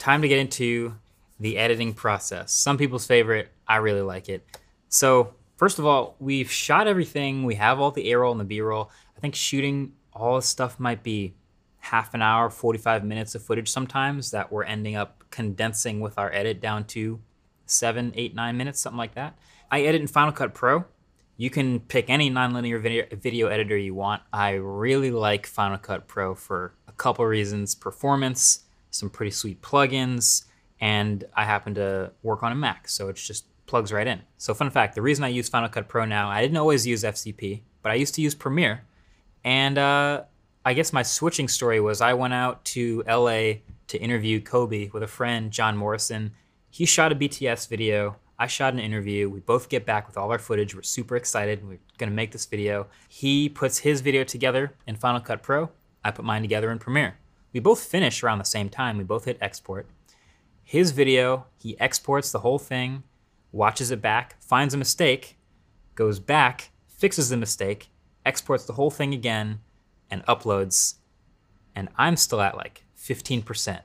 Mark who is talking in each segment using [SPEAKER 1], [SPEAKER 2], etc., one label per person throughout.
[SPEAKER 1] time to get into the editing process. Some people's favorite. I really like it. So first of all, we've shot everything. We have all the A-roll and the B-roll. I think shooting all this stuff might be half an hour, 45 minutes of footage sometimes that we're ending up condensing with our edit down to seven, eight, nine minutes, something like that. I edit in Final Cut Pro. You can pick any nonlinear video, video editor you want. I really like Final Cut Pro for a couple reasons performance, some pretty sweet plugins, and I happen to work on a Mac, so it just plugs right in. So, fun fact the reason I use Final Cut Pro now, I didn't always use FCP, but I used to use Premiere. And uh, I guess my switching story was I went out to LA to interview Kobe with a friend, John Morrison. He shot a BTS video. I shot an interview. We both get back with all our footage. We're super excited. We're to make this video. He puts his video together in Final Cut Pro. I put mine together in Premiere. We both finish around the same time. We both hit export. His video, he exports the whole thing, watches it back, finds a mistake, goes back, fixes the mistake, exports the whole thing again, and uploads, and I'm still at like 15%.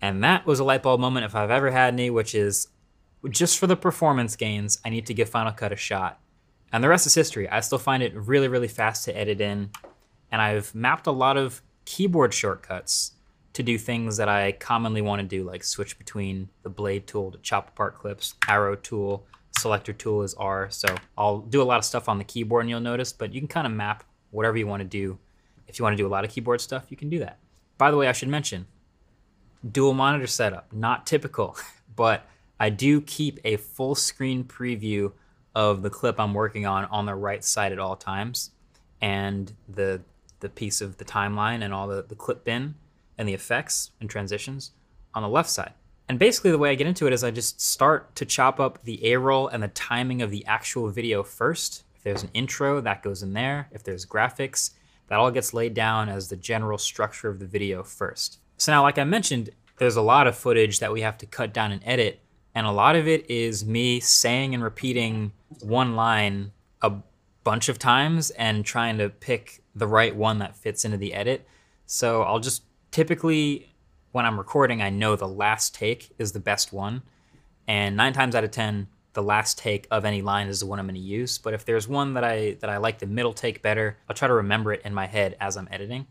[SPEAKER 1] And that was a light bulb moment if I've ever had any, which is just for the performance gains, I need to give Final Cut a shot. And the rest is history. I still find it really, really fast to edit in. And I've mapped a lot of keyboard shortcuts to do things that I commonly want to do, like switch between the blade tool to chop apart clips, arrow tool, selector tool is R. So I'll do a lot of stuff on the keyboard and you'll notice, but you can kind of map whatever you want to do. If you want to do a lot of keyboard stuff, you can do that. By the way, I should mention, dual monitor setup, not typical, but I do keep a full screen preview of the clip I'm working on on the right side at all times, and the the piece of the timeline and all the, the clip bin and the effects and transitions on the left side. And basically the way I get into it is I just start to chop up the A-roll and the timing of the actual video first, if there's an intro, that goes in there. If there's graphics, that all gets laid down as the general structure of the video first. So now, like I mentioned, there's a lot of footage that we have to cut down and edit, and a lot of it is me saying and repeating one line a bunch of times and trying to pick the right one that fits into the edit. So I'll just typically, when I'm recording, I know the last take is the best one. And nine times out of 10, the last take of any line is the one I'm going to use. But if there's one that I that I like the middle take better, I'll try to remember it in my head as I'm editing.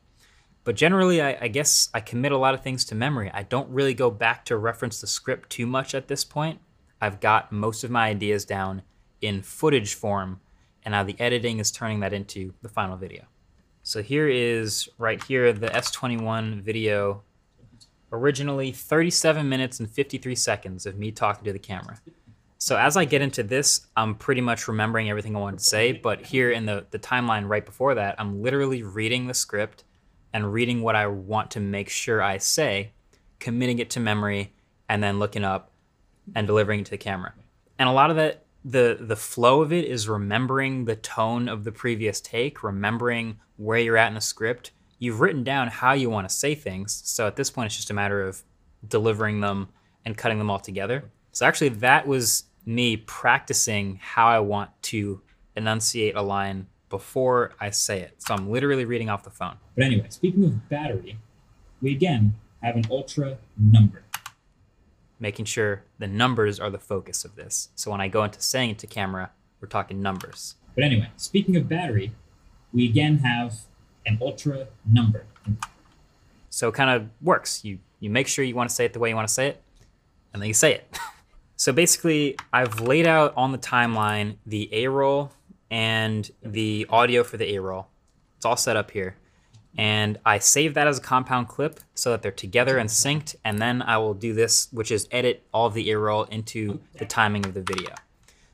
[SPEAKER 1] But generally, I, I, guess I commit a lot of things to memory. I don't really go back to reference the script too much at this point. I've got most of my ideas down in footage form, and now the editing is turning that into the final video. So here is right here the S21 video, originally 37 minutes and 53 seconds of me talking to the camera. So as I get into this, I'm pretty much remembering everything I wanted to say, but here in the, the timeline right before that, I'm literally reading the script and reading what I want to make sure I say, committing it to memory, and then looking up and delivering it to the camera. And a lot of that, the the flow of it is remembering the tone of the previous take, remembering where you're at in the script. You've written down how you want to say things, so at this point it's just a matter of delivering them and cutting them all together. So actually that was me practicing how I want to enunciate a line before I say it. So I'm literally reading off the phone.
[SPEAKER 2] But anyway, speaking of battery, we again have an ultra number.
[SPEAKER 1] Making sure the numbers are the focus of this. So when I go into saying it to camera, we're talking numbers.
[SPEAKER 2] But anyway, speaking of battery, we again have an ultra number.
[SPEAKER 1] So it kind of works. You you make sure you want to say it the way you want to say it, and then you say it. So basically, I've laid out on the timeline the A-roll and the audio for the A-roll. It's all set up here. And I save that as a compound clip so that they're together and synced. And then I will do this, which is edit all of the A-roll into the timing of the video.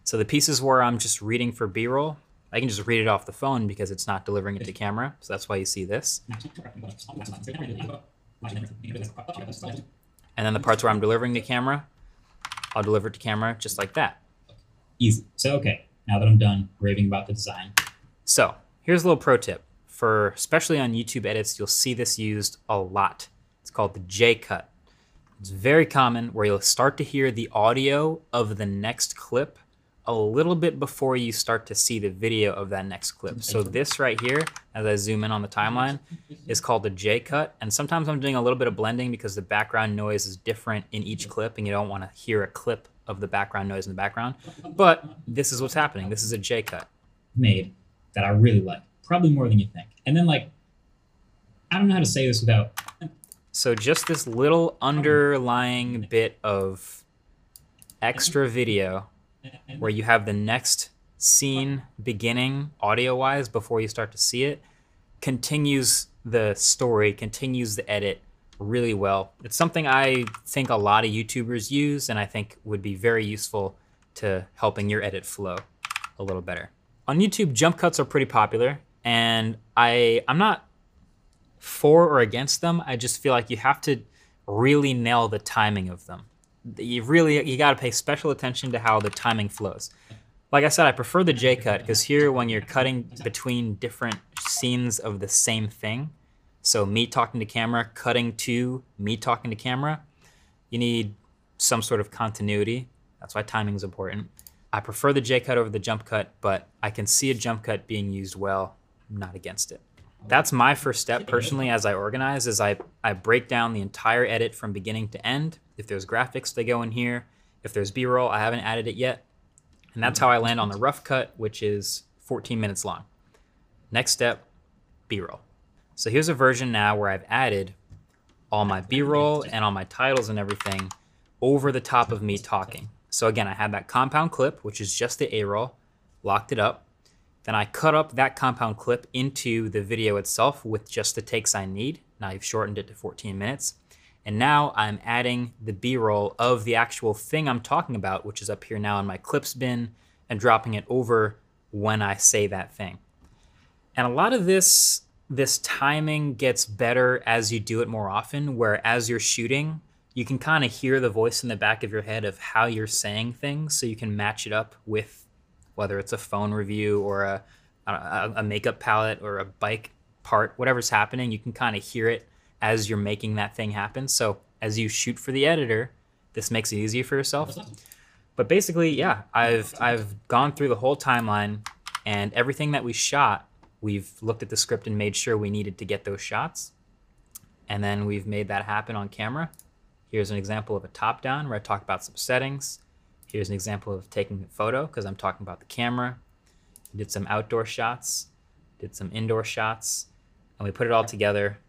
[SPEAKER 1] So the pieces where I'm just reading for B-roll, I can just read it off the phone because it's not delivering it to camera. So that's why you see this. And then the parts where I'm delivering to camera, I'll deliver it to camera just like that.
[SPEAKER 2] Easy. So, okay, now that I'm done raving about the design.
[SPEAKER 1] So, here's a little pro tip. For especially on YouTube edits, you'll see this used a lot. It's called the J cut. It's very common where you'll start to hear the audio of the next clip a little bit before you start to see the video of that next clip. So this right here, as I zoom in on the timeline, is called a J cut. And sometimes I'm doing a little bit of blending because the background noise is different in each clip and you don't want to hear a clip of the background noise in the background. But this is what's happening. This is a J cut.
[SPEAKER 2] Made that I really like, probably more than you think. And then like, I don't know how to say this without.
[SPEAKER 1] So just this little underlying bit of extra video where you have the next scene beginning audio wise before you start to see it continues the story, continues the edit really well. It's something I think a lot of YouTubers use and I think would be very useful to helping your edit flow a little better. On YouTube, jump cuts are pretty popular and I I'm not for or against them. I just feel like you have to really nail the timing of them. You really you got to pay special attention to how the timing flows. Like I said, I prefer the J cut because here when you're cutting between different scenes of the same thing, so me talking to camera, cutting to me talking to camera, you need some sort of continuity. That's why timing is important. I prefer the J cut over the jump cut, but I can see a jump cut being used well, I'm not against it that's my first step personally as I organize is I, I break down the entire edit from beginning to end. If there's graphics, they go in here. If there's B-roll, I haven't added it yet. And that's how I land on the rough cut, which is 14 minutes long. Next step, B-roll. So here's a version now where I've added all my B-roll and all my titles and everything over the top of me talking. So again, I had that compound clip, which is just the A-roll, locked it up. Then I cut up that compound clip into the video itself with just the takes I need. Now I've shortened it to 14 minutes. And now I'm adding the B-roll of the actual thing I'm talking about, which is up here now in my clips bin, and dropping it over when I say that thing. And a lot of this this timing gets better as you do it more often, where as you're shooting, you can kind of hear the voice in the back of your head of how you're saying things, so you can match it up with whether it's a phone review or a, a, a makeup palette or a bike part, whatever's happening, you can kind of hear it as you're making that thing happen. So as you shoot for the editor, this makes it easier for yourself. But basically, yeah, I've I've gone through the whole timeline and everything that we shot, we've looked at the script and made sure we needed to get those shots. And then we've made that happen on camera. Here's an example of a top down where I talk about some settings. Here's an example of taking a photo because I'm talking about the camera. Did some outdoor shots, did some indoor shots, and we put it all together.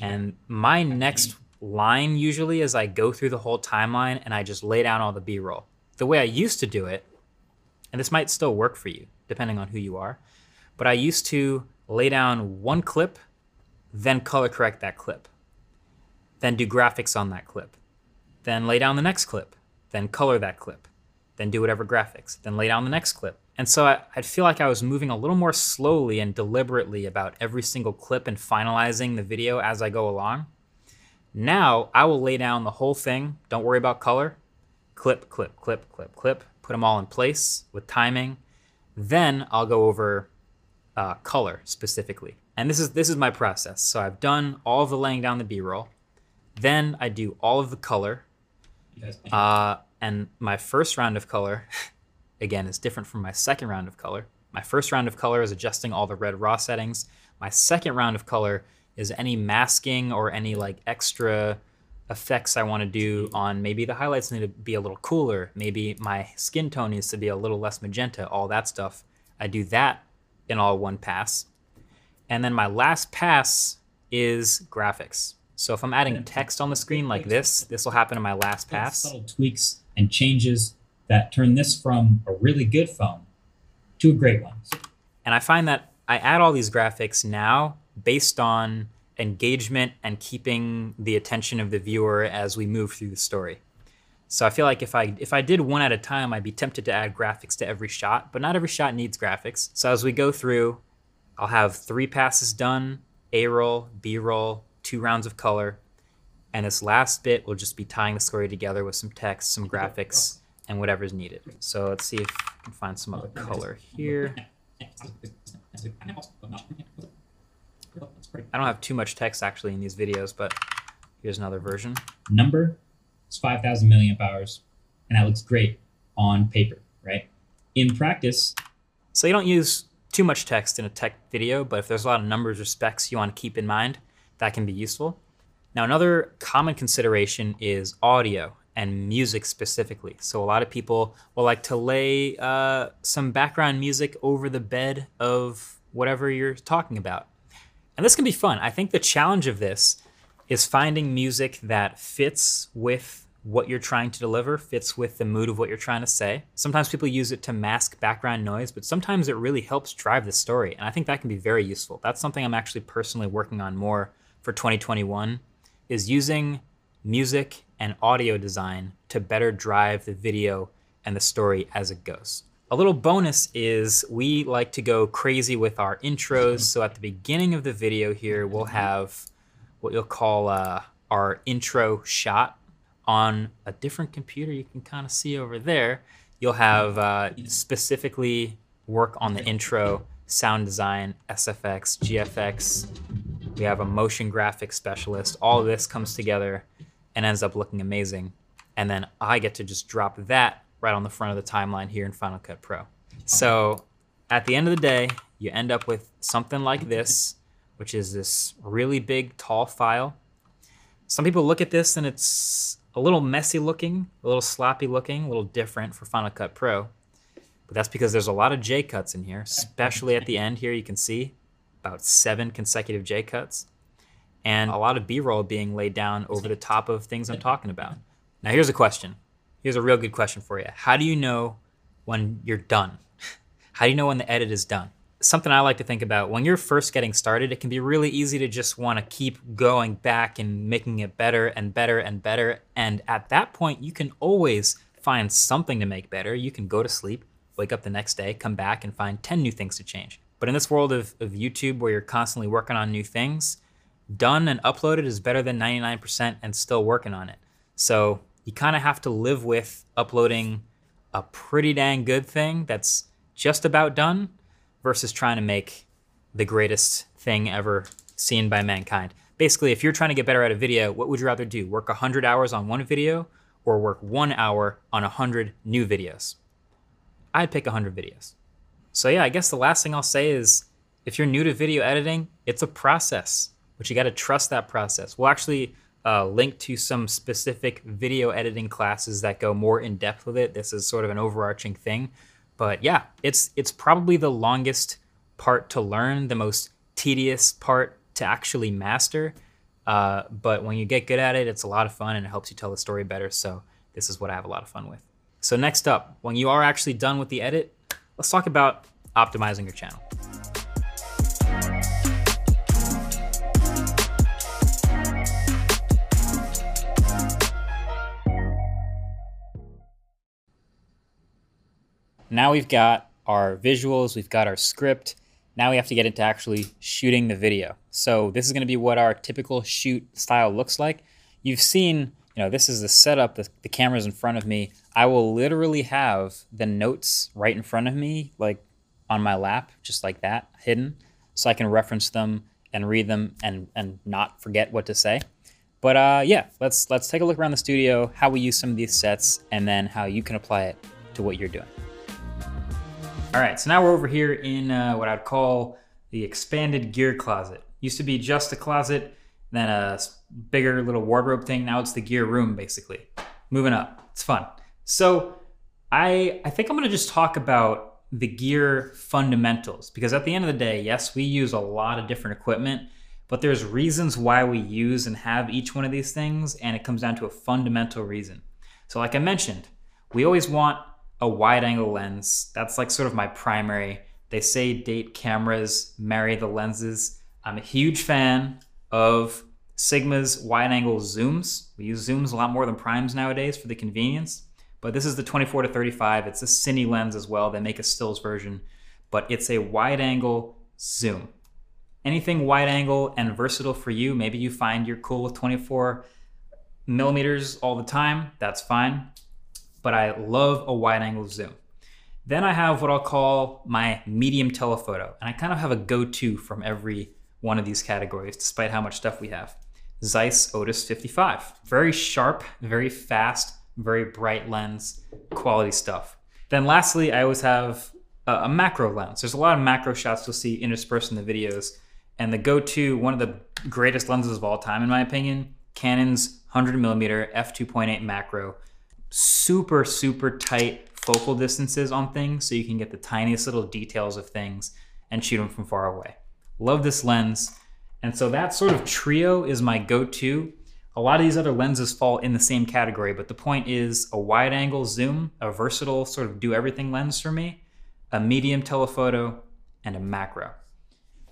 [SPEAKER 1] And my next line usually is I go through the whole timeline and I just lay down all the B-roll. The way I used to do it, and this might still work for you depending on who you are, but I used to lay down one clip, then color correct that clip, then do graphics on that clip, then lay down the next clip, then color that clip, then do whatever graphics, then lay down the next clip. And so I, would feel like I was moving a little more slowly and deliberately about every single clip and finalizing the video as I go along. Now I will lay down the whole thing, don't worry about color, clip, clip, clip, clip, clip, put them all in place with timing. Then I'll go over uh, color specifically. And this is this is my process. So I've done all of the laying down the B-roll. Then I do all of the color uh, and my first round of color, again, is different from my second round of color. My first round of color is adjusting all the red raw settings. My second round of color is any masking or any like extra effects I want to do on maybe the highlights need to be a little cooler. Maybe my skin tone needs to be a little less magenta, all that stuff. I do that in all one pass. And then my last pass is graphics. So if I'm adding text on the screen like this, this will happen in my last pass.
[SPEAKER 2] Subtle tweaks and changes that turn this from a really good phone to a great one.
[SPEAKER 1] And I find that I add all these graphics now based on engagement and keeping the attention of the viewer as we move through the story. So I feel like if I if I did one at a time, I'd be tempted to add graphics to every shot, but not every shot needs graphics. So as we go through, I'll have three passes done, A-roll, B-roll, two rounds of color, and this last bit will just be tying the story together with some text, some graphics, and whatever's needed. So let's see if I can find some other color here. I don't have too much text actually in these videos, but here's another version.
[SPEAKER 2] Number is 5,000 milliamp hours, and that looks great on paper, right? in practice,
[SPEAKER 1] So you don't use too much text in a tech video, but if there's a lot of numbers or specs you want to keep in mind, that can be useful. Now, another common consideration is audio and music specifically. So a lot of people will like to lay uh, some background music over the bed of whatever you're talking about. And this can be fun. I think the challenge of this is finding music that fits with what you're trying to deliver, fits with the mood of what you're trying to say. Sometimes people use it to mask background noise, but sometimes it really helps drive the story. And I think that can be very useful. That's something I'm actually personally working on more for 2021 is using music and audio design to better drive the video and the story as it goes. A little bonus is we like to go crazy with our intros. So at the beginning of the video here, we'll have what you'll call uh, our intro shot on a different computer. You can kind of see over there. You'll have uh, specifically work on the intro, sound design, SFX, GFX. We have a motion graphics specialist. All this comes together and ends up looking amazing. And then I get to just drop that right on the front of the timeline here in Final Cut Pro. So at the end of the day, you end up with something like this, which is this really big, tall file. Some people look at this and it's a little messy looking, a little sloppy looking, a little different for Final Cut Pro. But that's because there's a lot of J cuts in here, especially at the end here. You can see about seven consecutive J cuts and a lot of B roll being laid down over the top of things I'm talking about. Now, here's a question. Here's a real good question for you. How do you know when you're done? How do you know when the edit is done? Something I like to think about when you're first getting started, it can be really easy to just want to keep going back and making it better and better and better. And at that point, you can always find something to make better. You can go to sleep, wake up the next day, come back and find 10 new things to change. But in this world of, of YouTube where you're constantly working on new things, done and uploaded is better than 99% and still working on it. So you kind of have to live with uploading a pretty dang good thing that's just about done versus trying to make the greatest thing ever seen by mankind. Basically, if you're trying to get better at a video, what would you rather do? Work 100 hours on one video or work one hour on 100 new videos? I'd pick 100 videos. So, yeah, I guess the last thing I'll say is if you're new to video editing, it's a process, but you got to trust that process. We'll actually uh, link to some specific video editing classes that go more in depth with it. This is sort of an overarching thing, but yeah, it's it's probably the longest part to learn, the most tedious part to actually master. Uh, but when you get good at it, it's a lot of fun and it helps you tell the story better. So this is what I have a lot of fun with. So next up, when you are actually done with the edit, let's talk about optimizing your channel. Now we've got our visuals, we've got our script. Now we have to get into actually shooting the video. So this is gonna be what our typical shoot style looks like. You've seen, you know, this is the setup, the, the camera's in front of me. I will literally have the notes right in front of me, like on my lap, just like that, hidden, so I can reference them and read them and, and not forget what to say. But uh, yeah, let's let's take a look around the studio, how we use some of these sets, and then how you can apply it to what you're doing. All right, so now we're over here in uh, what I'd call the expanded gear closet. Used to be just a closet, then a bigger little wardrobe thing. Now it's the gear room, basically. Moving up, it's fun. So I I think I'm gonna just talk about the gear fundamentals because at the end of the day, yes, we use a lot of different equipment, but there's reasons why we use and have each one of these things, and it comes down to a fundamental reason. So, like I mentioned, we always want a wide angle lens. That's like sort of my primary. They say date cameras marry the lenses. I'm a huge fan of Sigma's wide angle zooms. We use zooms a lot more than primes nowadays for the convenience. But this is the 24 to 35. It's a cine lens as well. They make a stills version, but it's a wide angle zoom. Anything wide angle and versatile for you. Maybe you find you're cool with 24 millimeters all the time. That's fine. But I love a wide angle zoom. Then I have what I'll call my medium telephoto. And I kind of have a go to from every one of these categories, despite how much stuff we have. Zeiss Otus 55. Very sharp, very fast, very bright lens, quality stuff. Then lastly, I always have a, macro lens. There's a lot of macro shots you'll see interspersed in the videos. And the go-to, one of the greatest lenses of all time, in my opinion, Canon's 100 millimeter f2.8 macro. Super, super tight focal distances on things so you can get the tiniest little details of things and shoot them from far away. Love this lens. And so that sort of trio is my go-to. A lot of these other lenses fall in the same category, but the point is a wide angle zoom, a versatile sort of do everything lens for me, a medium telephoto, and a macro.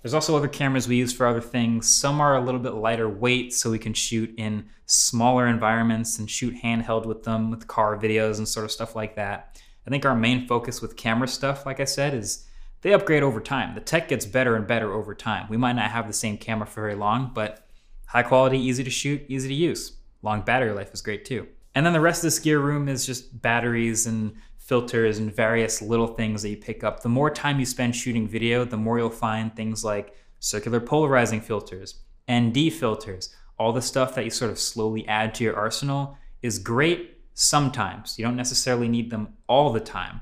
[SPEAKER 1] There's also other cameras we use for other things. Some are a little bit lighter weight, so we can shoot in smaller environments and shoot handheld with them with car videos and sort of stuff like that. I think our main focus with camera stuff, like I said, is they upgrade over time. The tech gets better and better over time. We might not have the same camera for very long, but high quality, easy to shoot, easy to use. Long battery life is great too. And then the rest of this gear room is just batteries and filters and various little things that you pick up. The more time you spend shooting video, the more you'll find things like circular polarizing filters, ND filters, all the stuff that you sort of slowly add to your arsenal is great sometimes. You don't necessarily need them all the time,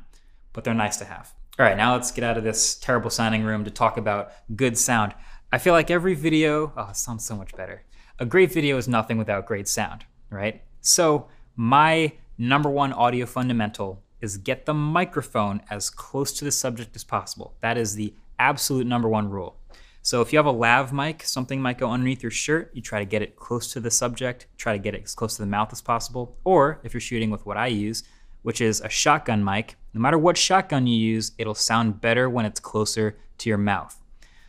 [SPEAKER 1] but they're nice to have. All right, now let's get out of this terrible sounding room to talk about good sound. I feel like every video, oh, sounds so much better. A great video is nothing without great sound, right? So, my number one audio fundamental is get the microphone as close to the subject as possible. That is the absolute number one rule. So if you have a lav mic, something might go underneath your shirt, you try to get it close to the subject, try to get it as close to the mouth as possible. Or if you're shooting with what I use, which is a shotgun mic, no matter what shotgun you use, it'll sound better when it's closer to your mouth.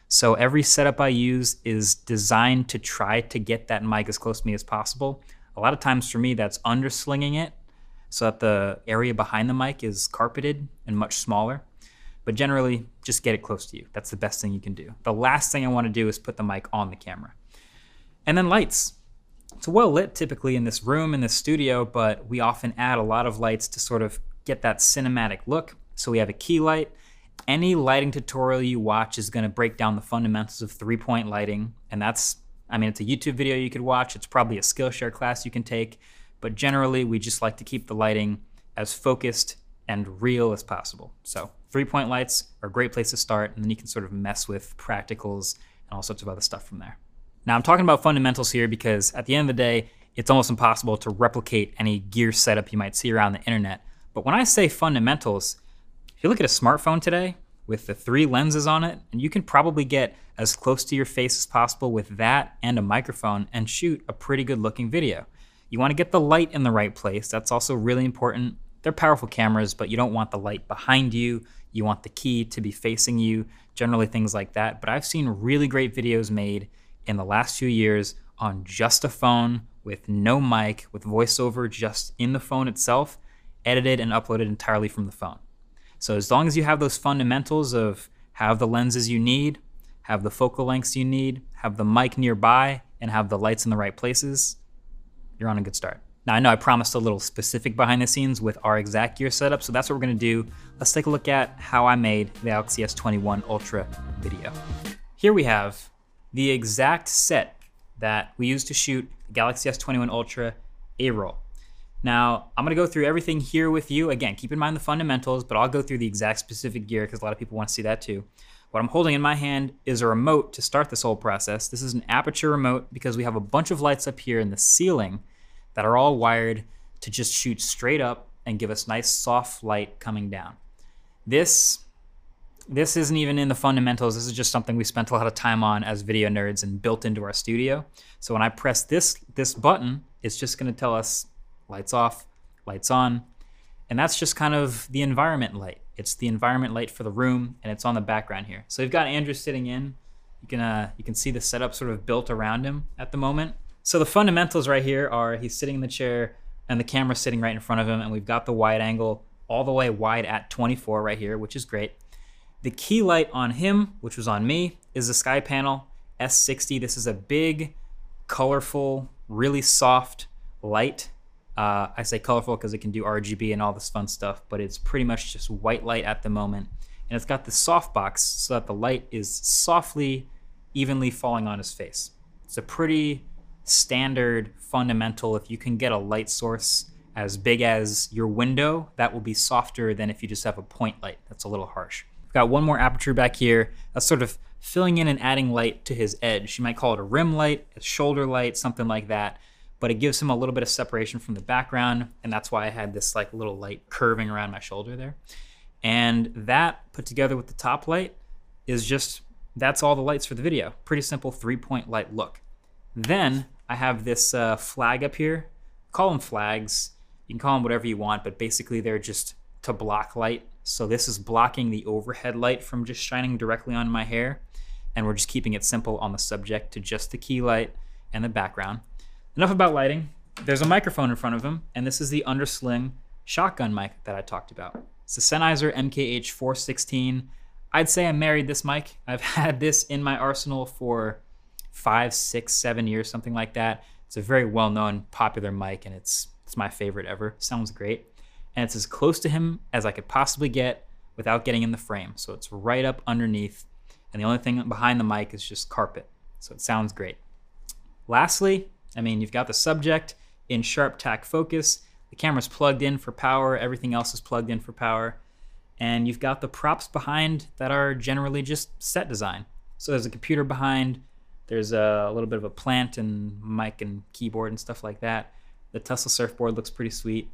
[SPEAKER 1] So every setup I use is designed to try to get that mic as close to me as possible. A lot of times for me, that's underslinging it so that the area behind the mic is carpeted and much smaller. But generally, just get it close to you. That's the best thing you can do. The last thing I want to do is put the mic on the camera. And then lights. It's well lit typically in this room, in this studio, but we often add a lot of lights to sort of get that cinematic look. So we have a key light. Any lighting tutorial you watch is going to break down the fundamentals of three point lighting. And that's, I mean, it's a YouTube video you could watch. It's probably a Skillshare class you can take but generally we just like to keep the lighting as focused and real as possible. So three point lights are a great place to start, and then you can sort of mess with practicals and all sorts of other stuff from there. Now I'm talking about fundamentals here because at the end of the day, it's almost impossible to replicate any gear setup you might see around the internet. But when I say fundamentals, if you look at a smartphone today with the three lenses on it, and you can probably get as close to your face as possible with that and a microphone and shoot a pretty good looking video. You want to get the light in the right place. That's also really important. They're powerful cameras, but you don't want the light behind you. You want the key to be facing you, generally things like that. But I've seen really great videos made in the last few years on just a phone with no mic, with voiceover just in the phone itself, edited and uploaded entirely from the phone. So as long as you have those fundamentals of have the lenses you need, have the focal lengths you need, have the mic nearby, and have the lights in the right places, you're on a good start. Now, I know I promised a little specific behind the scenes with our exact gear setup, so that's what we're gonna do. Let's take a look at how I made the Galaxy S21 Ultra video. Here we have the exact set that we used to shoot Galaxy S21 Ultra A-roll. Now, I'm gonna go through everything here with you. Again, keep in mind the fundamentals, but I'll go through the exact specific gear because a lot of people wanna see that too. What I'm holding in my hand is a remote to start this whole process. This is an Aputure remote because we have a bunch of lights up here in the ceiling that are all wired to just shoot straight up and give us nice soft light coming down. This this isn't even in the fundamentals. This is just something we spent a lot of time on as video nerds and built into our studio. So when I press this this button, it's just going to tell us lights off, lights on, and that's just kind of the environment light. It's the environment light for the room, and it's on the background here. So you've got Andrew sitting in. You can uh, you can see the setup sort of built around him at the moment. So the fundamentals right here are he's sitting in the chair and the camera's sitting right in front of him, and we've got the wide angle all the way wide at 24 right here, which is great. The key light on him, which was on me, is the SkyPanel S60. This is a big, colorful, really soft light uh, I say colorful because it can do RGB and all this fun stuff, but it's pretty much just white light at the moment. And it's got the softbox so that the light is softly, evenly falling on his face. It's a pretty standard fundamental. If you can get a light source as big as your window, that will be softer than if you just have a point light. That's a little harsh. Got one more Aputure back here. That's sort of filling in and adding light to his edge. You might call it a rim light, a shoulder light, something like that. But it gives him a little bit of separation from the background, and that's why I had this like little light curving around my shoulder there. And that put together with the top light is just that's all the lights for the video. Pretty simple three point light look. Then I have this uh, flag up here. Call them flags. You can call them whatever you want, but basically they're just to block light. So this is blocking the overhead light from just shining directly on my hair. And we're just keeping it simple on the subject to just the key light and the background. Enough about lighting. There's a microphone in front of him, and this is the undersling shotgun mic that I talked about. It's the Sennheiser MKH 416. I'd say I married this mic. I've had this in my arsenal for five, six, seven years, something like that. It's a very well-known, popular mic, and it's it's my favorite ever. Sounds great, and it's as close to him as I could possibly get without getting in the frame. So it's right up underneath, and the only thing behind the mic is just carpet. So it sounds great. Lastly, I mean, you've got the subject in sharp tack focus. The camera's plugged in for power. Everything else is plugged in for power. And you've got the props behind that are generally just set design. So there's a computer behind, there's a, little bit of a plant and mic and keyboard and stuff like that. The Tesla surfboard looks pretty sweet,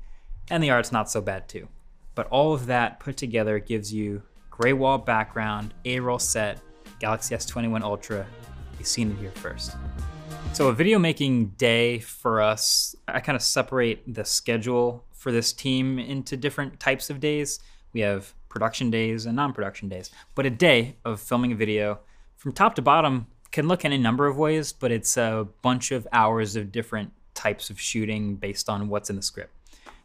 [SPEAKER 1] and the art's not so bad too. But all of that put together gives you gray wall background, A-roll set, Galaxy S21 Ultra. You've seen it here first. So a video making day for us, I kind of separate the schedule for this team into different types of days. We have production days and non-production days. But a day of filming a video from top to bottom can look any number of ways, but it's a bunch of hours of different types of shooting based on what's in the script.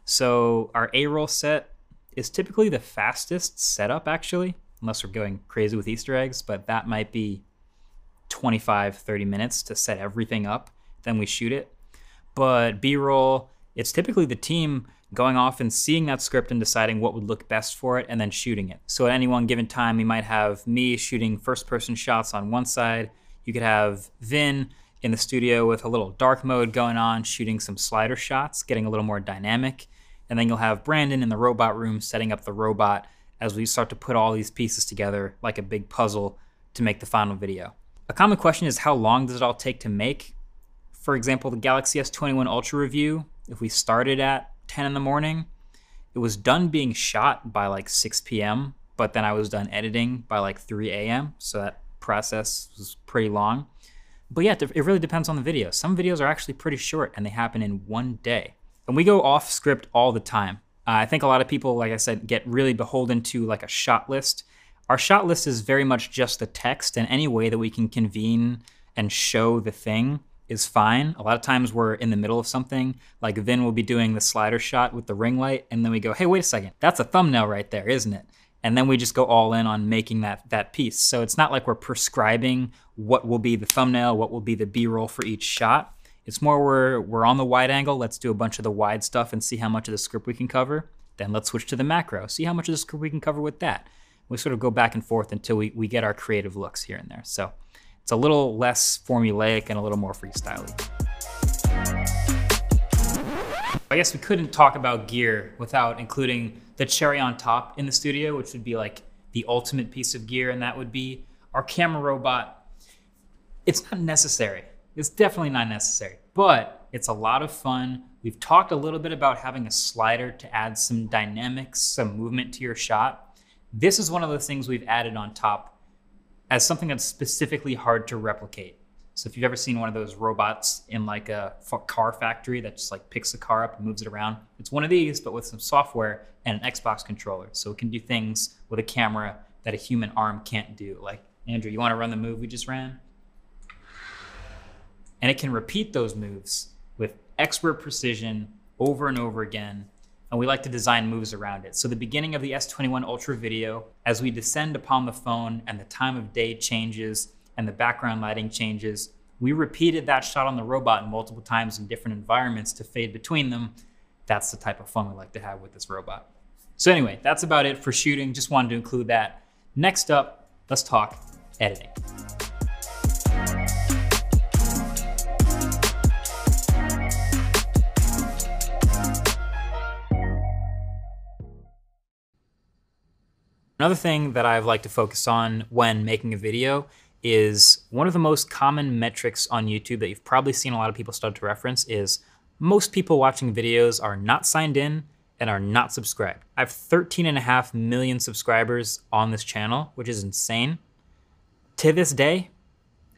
[SPEAKER 1] So our A-roll set is typically the fastest setup actually, unless we're going crazy with Easter eggs, but that might be 25, 30 minutes to set everything up. Then we shoot it. But B-roll, it's typically the team going off and seeing that script and deciding what would look best for it and then shooting it. So at any one given time, we might have me shooting first person shots on one side, you could have Vinh in the studio with a little dark mode going on, shooting some slider shots, getting a little more dynamic. And then you'll have Brandon in the robot room setting up the robot as we start to put all these pieces together like a big puzzle to make the final video. A common question is how long does it all take to make? For example, the Galaxy S21 Ultra review, if we started at 10 in the morning, it was done being shot by like 6 p.m., but then I was done editing by like 3 a.m. So that process was pretty long. But yeah, it really depends on the video. Some videos are actually pretty short and they happen in one day. And we go off script all the time. Uh, I think a lot of people, like I said, get really beholden to like a shot list. Our shot list is very much just the text, and any way that we can convene and show the thing is fine. A lot of times we're in the middle of something, like Vinh will be doing the slider shot with the ring light, and then we go, hey, wait a second, that's a thumbnail right there, isn't it? and then we just go all in on making that that piece. So it's not like we're prescribing what will be the thumbnail, what will be the B-roll for each shot. It's more we're we're on the wide angle. Let's do a bunch of the wide stuff and see how much of the script we can cover. Then let's switch to the macro. See how much of the script we can cover with that. We sort of go back and forth until we, we get our creative looks here and there. So it's a little less formulaic and a little more freestyly. I guess we couldn't talk about gear without including the cherry on top in the studio, which would be like the ultimate piece of gear, and that would be our camera robot. It's not necessary. It's definitely not necessary, but it's a lot of fun. We've talked a little bit about having a slider to add some dynamics, some movement to your shot. This is one of the things we've added on top as something that's specifically hard to replicate. So if you've ever seen one of those robots in like a car factory that just like picks a car up and moves it around, it's one of these, but with some software and an Xbox controller. So it can do things with a camera that a human arm can't do. Like, Andrew, you want to run the move we just ran? And it can repeat those moves with expert precision over and over again. And we like to design moves around it. So the beginning of the S21 Ultra video, as we descend upon the phone and the time of day changes, and the background lighting changes. We repeated that shot on the robot multiple times in different environments to fade between them. That's the type of fun we like to have with this robot. So anyway, that's about it for shooting. Just wanted to include that. Next up, let's talk editing. Another thing that I've liked to focus on when making a video is one of the most common metrics on YouTube that you've probably seen a lot of people start to reference is most people watching videos are not signed in and are not subscribed. I have 13 and a half million subscribers on this channel, which is insane. To this day,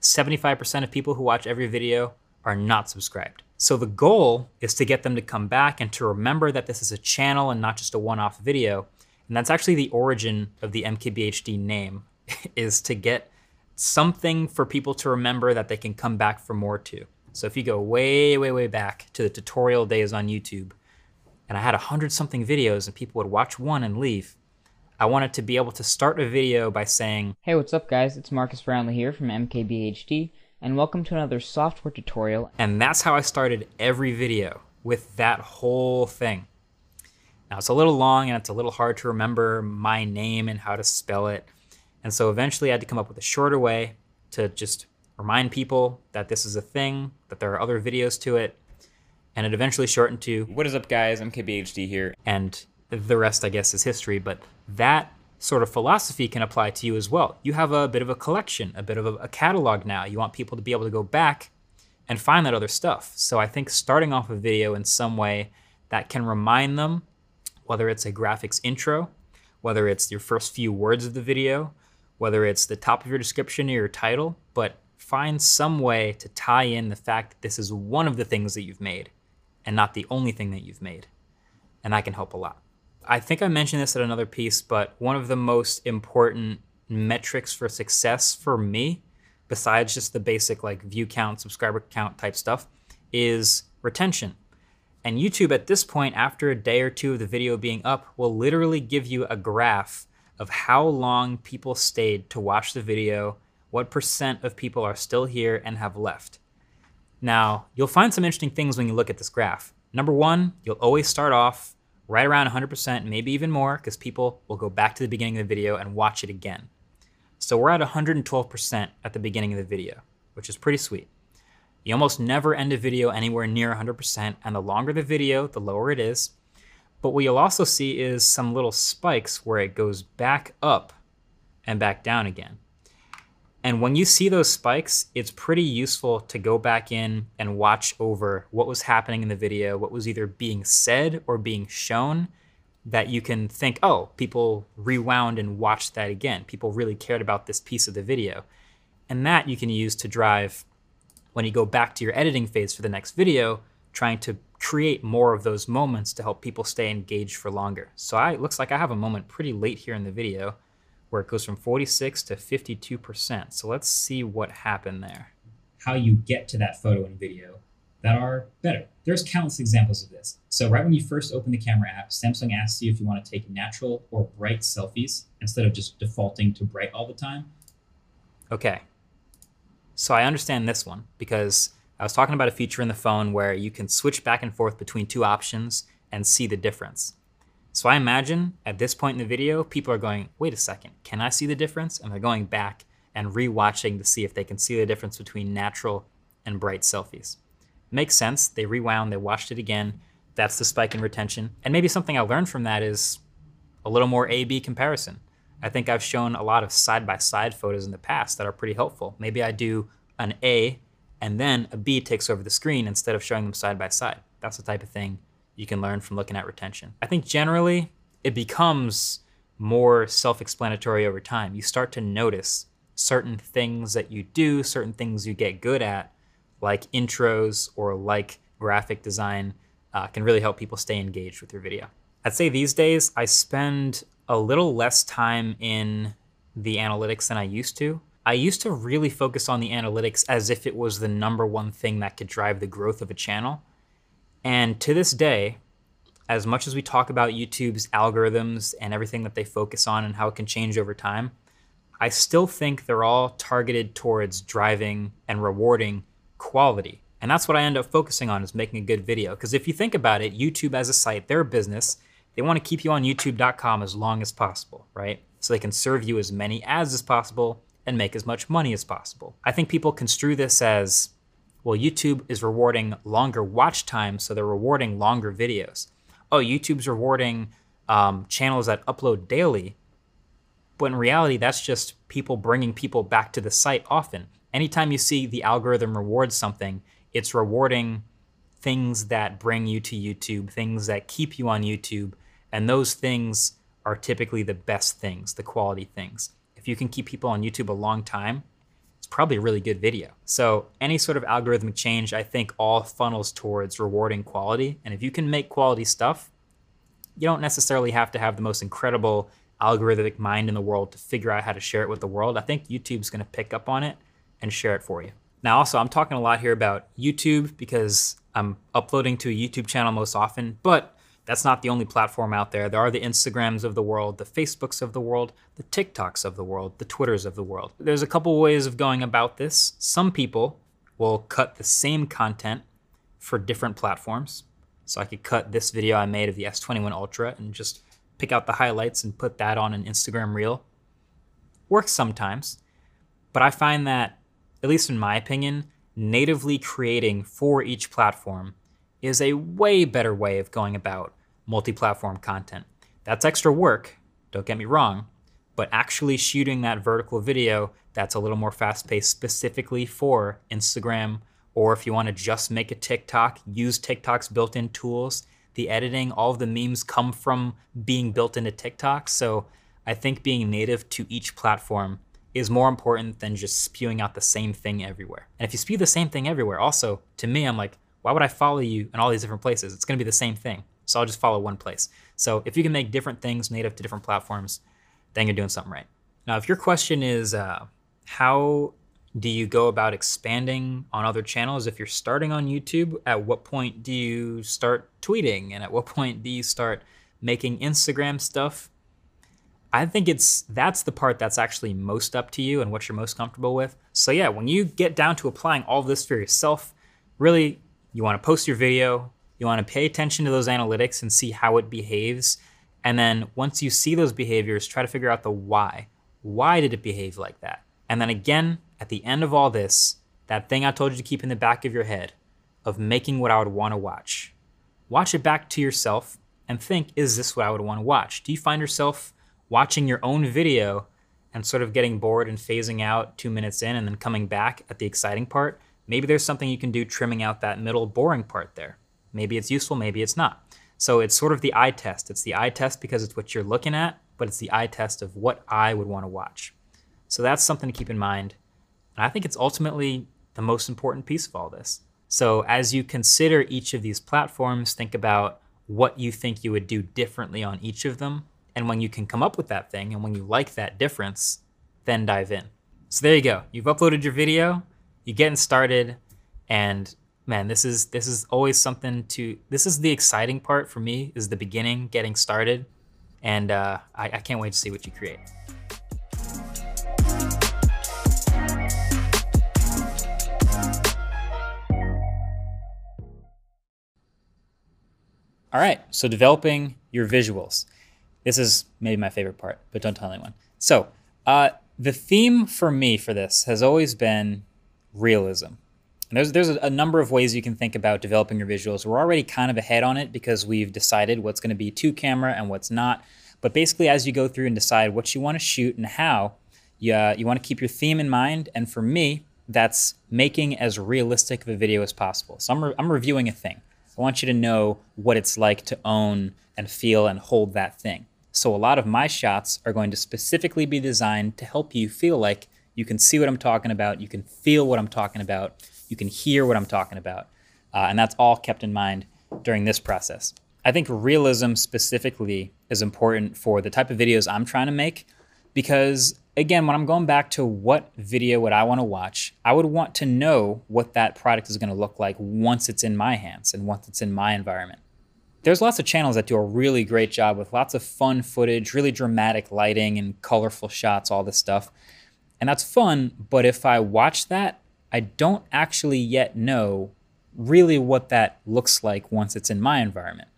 [SPEAKER 1] 75% of people who watch every video are not subscribed. So the goal is to get them to come back and to remember that this is a channel and not just a one-off video. And that's actually the origin of the MKBHD name, is to get something for people to remember that they can come back for more to. So if you go way, way, way back to the tutorial days on YouTube, and I had a hundred something videos and people would watch one and leave, I wanted to be able to start a video by saying,
[SPEAKER 3] Hey, what's up guys? It's Marques Brownlee here from MKBHD, and welcome to another software tutorial.
[SPEAKER 1] And that's how I started every video, with that whole thing. Now it's a little long and it's a little hard to remember my name and how to spell it. And so eventually I had to come up with a shorter way to just remind people that this is a thing, that there are other videos to it. And it eventually shortened to
[SPEAKER 4] What is up, guys? MKBHD here.
[SPEAKER 1] and the rest, I guess, is history. But that sort of philosophy can apply to you as well. You have a bit of a collection, a bit of a, catalog now. You want people to be able to go back and find that other stuff. So I think starting off a video in some way that can remind them, whether it's a graphics intro, whether it's your first few words of the video, whether it's the top of your description or your title, but find some way to tie in the fact that this is one of the things that you've made and not the only thing that you've made. And that can help a lot. I think I mentioned this at another piece, but one of the most important metrics for success for me, besides just the basic like view count, subscriber count type stuff, is retention. And YouTube at this point, after a day or two of the video being up, will literally give you a graph of how long people stayed to watch the video, what percent of people are still here and have left. Now, you'll find some interesting things when you look at this graph. Number one, you'll always start off right around 100%, maybe even more, because people will go back to the beginning of the video and watch it again. So we're at 112% at the beginning of the video, which is pretty sweet. You almost never end a video anywhere near 100%, and the longer the video, the lower it is. But what you'll also see is some little spikes where it goes back up and back down again. And when you see those spikes, it's pretty useful to go back in and watch over what was happening in the video, what was either being said or being shown, that you can think, oh, people rewound and watched that again. People really cared about this piece of the video. And that you can use to drive when you go back to your editing phase for the next video, trying to create more of those moments to help people stay engaged for longer. So I, it looks like I have a moment pretty late here in the video where it goes from 46 to 52%. So let's see what happened there.
[SPEAKER 2] how you get to that photo and video that are better. There's countless examples of this. So right when you first open the camera app, Samsung asks you if you want to take natural or bright selfies instead of just defaulting to bright all the time.
[SPEAKER 1] Okay. So I understand this one because I was talking about a feature in the phone where you can switch back and forth between two options and see the difference. So I imagine at this point in the video, people are going, wait a second, can I see the difference? And they're going back and rewatching to see if they can see the difference between natural and bright selfies. Makes sense. They rewound, they watched it again. That's the spike in retention. And maybe something I learned from that is a little more A B comparison. I think I've shown a lot of side by side photos in the past that are pretty helpful. Maybe I do an A and then a B takes over the screen instead of showing them side by side. That's the type of thing you can learn from looking at retention. I think generally it becomes more self explanatory over time. You start to notice certain things that you do, certain things you get good at, like intros or like graphic design, uh, can really help people stay engaged with your video. I'd say these days I spend a little less time in the analytics than I used to. I used to really focus on the analytics as if it was the number one thing that could drive the growth of a channel. And to this day, as much as we talk about YouTube's algorithms and everything that they focus on and how it can change over time, I still think they're all targeted towards driving and rewarding quality. And that's what I end up focusing on is making a good video. Because if you think about it, YouTube as a site, they're a business. They want to keep you on youtube.com as long as possible, right? So they can serve you as many ads as possible and make as much money as possible. I think people construe this as well, YouTube is rewarding longer watch time, so they're rewarding longer videos. Oh, YouTube's rewarding um, channels that upload daily. But in reality, that's just people bringing people back to the site often. Anytime you see the algorithm reward something, it's rewarding things that bring you to YouTube, things that keep you on YouTube, and those things are typically the best things, the quality things. If you can keep people on YouTube a long time, it's probably a really good video. So, any sort of algorithmic change, I think, all funnels towards rewarding quality. And if you can make quality stuff, you don't necessarily have to have the most incredible algorithmic mind in the world to figure out how to share it with the world. I think YouTube's going to pick up on it and share it for you. Now, also, I'm talking a lot here about YouTube because I'm uploading to a YouTube channel most often, but that's not the only platform out there. There are the Instagrams of the world, the Facebooks of the world, the TikToks of the world, the Twitters of the world. There's a couple ways of going about this. Some people will cut the same content for different platforms. So I could cut this video I made of the S21 Ultra and just pick out the highlights and put that on an Instagram reel. Works sometimes, but I find that, at least in my opinion, natively creating for each platform is a way better way of going about multi platform content. That's extra work, don't get me wrong, but actually shooting that vertical video that's a little more fast paced specifically for Instagram, or if you want to just make a TikTok, use TikTok's built in tools. The editing, all of the memes come from being built into TikTok. So I think being native to each platform is more important than just spewing out the same thing everywhere. And if you spew the same thing everywhere, also, to me, I'm like, why would I follow you in all these different places? It's going to be the same thing. So I'll just follow one place. So if you can make different things native to different platforms, then you're doing something right. Now, if your question is uh, how do you go about expanding on other channels? If you're starting on YouTube, at what point do you start tweeting? And at what point do you start making Instagram stuff? I think it's that's the part that's actually most up to you and what you're most comfortable with. So yeah, when you get down to applying all this for yourself, really you want to post your video, you want to pay attention to those analytics and see how it behaves. And then once you see those behaviors, try to figure out the why. Why did it behave like that? And then again, at the end of all this, that thing I told you to keep in the back of your head of making what I would want to watch. Watch it back to yourself and think, is this what I would want to watch? Do you find yourself watching your own video and sort of getting bored and phasing out two minutes in and then coming back at the exciting part, maybe there's something you can do trimming out that middle boring part there. Maybe it's useful, maybe it's not. So it's sort of the eye test. It's the eye test because it's what you're looking at, but it's the eye test of what I would want to watch. So that's something to keep in mind. And I think it's ultimately the most important piece of all this. So as you consider each of these platforms, think about what you think you would do differently on each of them and when you can come up with that thing and when you like that difference, then dive in. So there you go. You've uploaded your video, you're getting started, and man, this is this is always something to this is the exciting part for me, is the beginning, getting started. And uh, I, I can't wait to see what you create. All right, so developing your visuals. This is maybe my favorite part, but don't tell anyone. So, uh, the theme for me for this has always been realism. And there's there's a number of ways you can think about developing your visuals. We're already kind of ahead on it because we've decided what's going to be to camera and what's not. But basically, as you go through and decide what you want to shoot and how, you, uh, you want to keep your theme in mind. And for me, that's making as realistic of a video as possible. So I'm, re- I'm reviewing a thing. I want you to know what it's like to own and feel and hold that thing. So a lot of my shots are going to specifically be designed to help you feel like you can see what I'm talking about, you can feel what I'm talking about, you can hear what I'm talking about. Uh, and that's all kept in mind during this process. I think realism specifically is important for the type of videos I'm trying to make because again, when I'm going back to what video would I want to watch, I would want to know what that product is going to look like once it's in my hands and once it's in my environment there's lots of channels that do a really great job with lots of fun footage, really dramatic lighting and colorful shots, all this stuff. And that's fun, but if I watch that, I don't actually yet know really what that looks like once it's in my environment.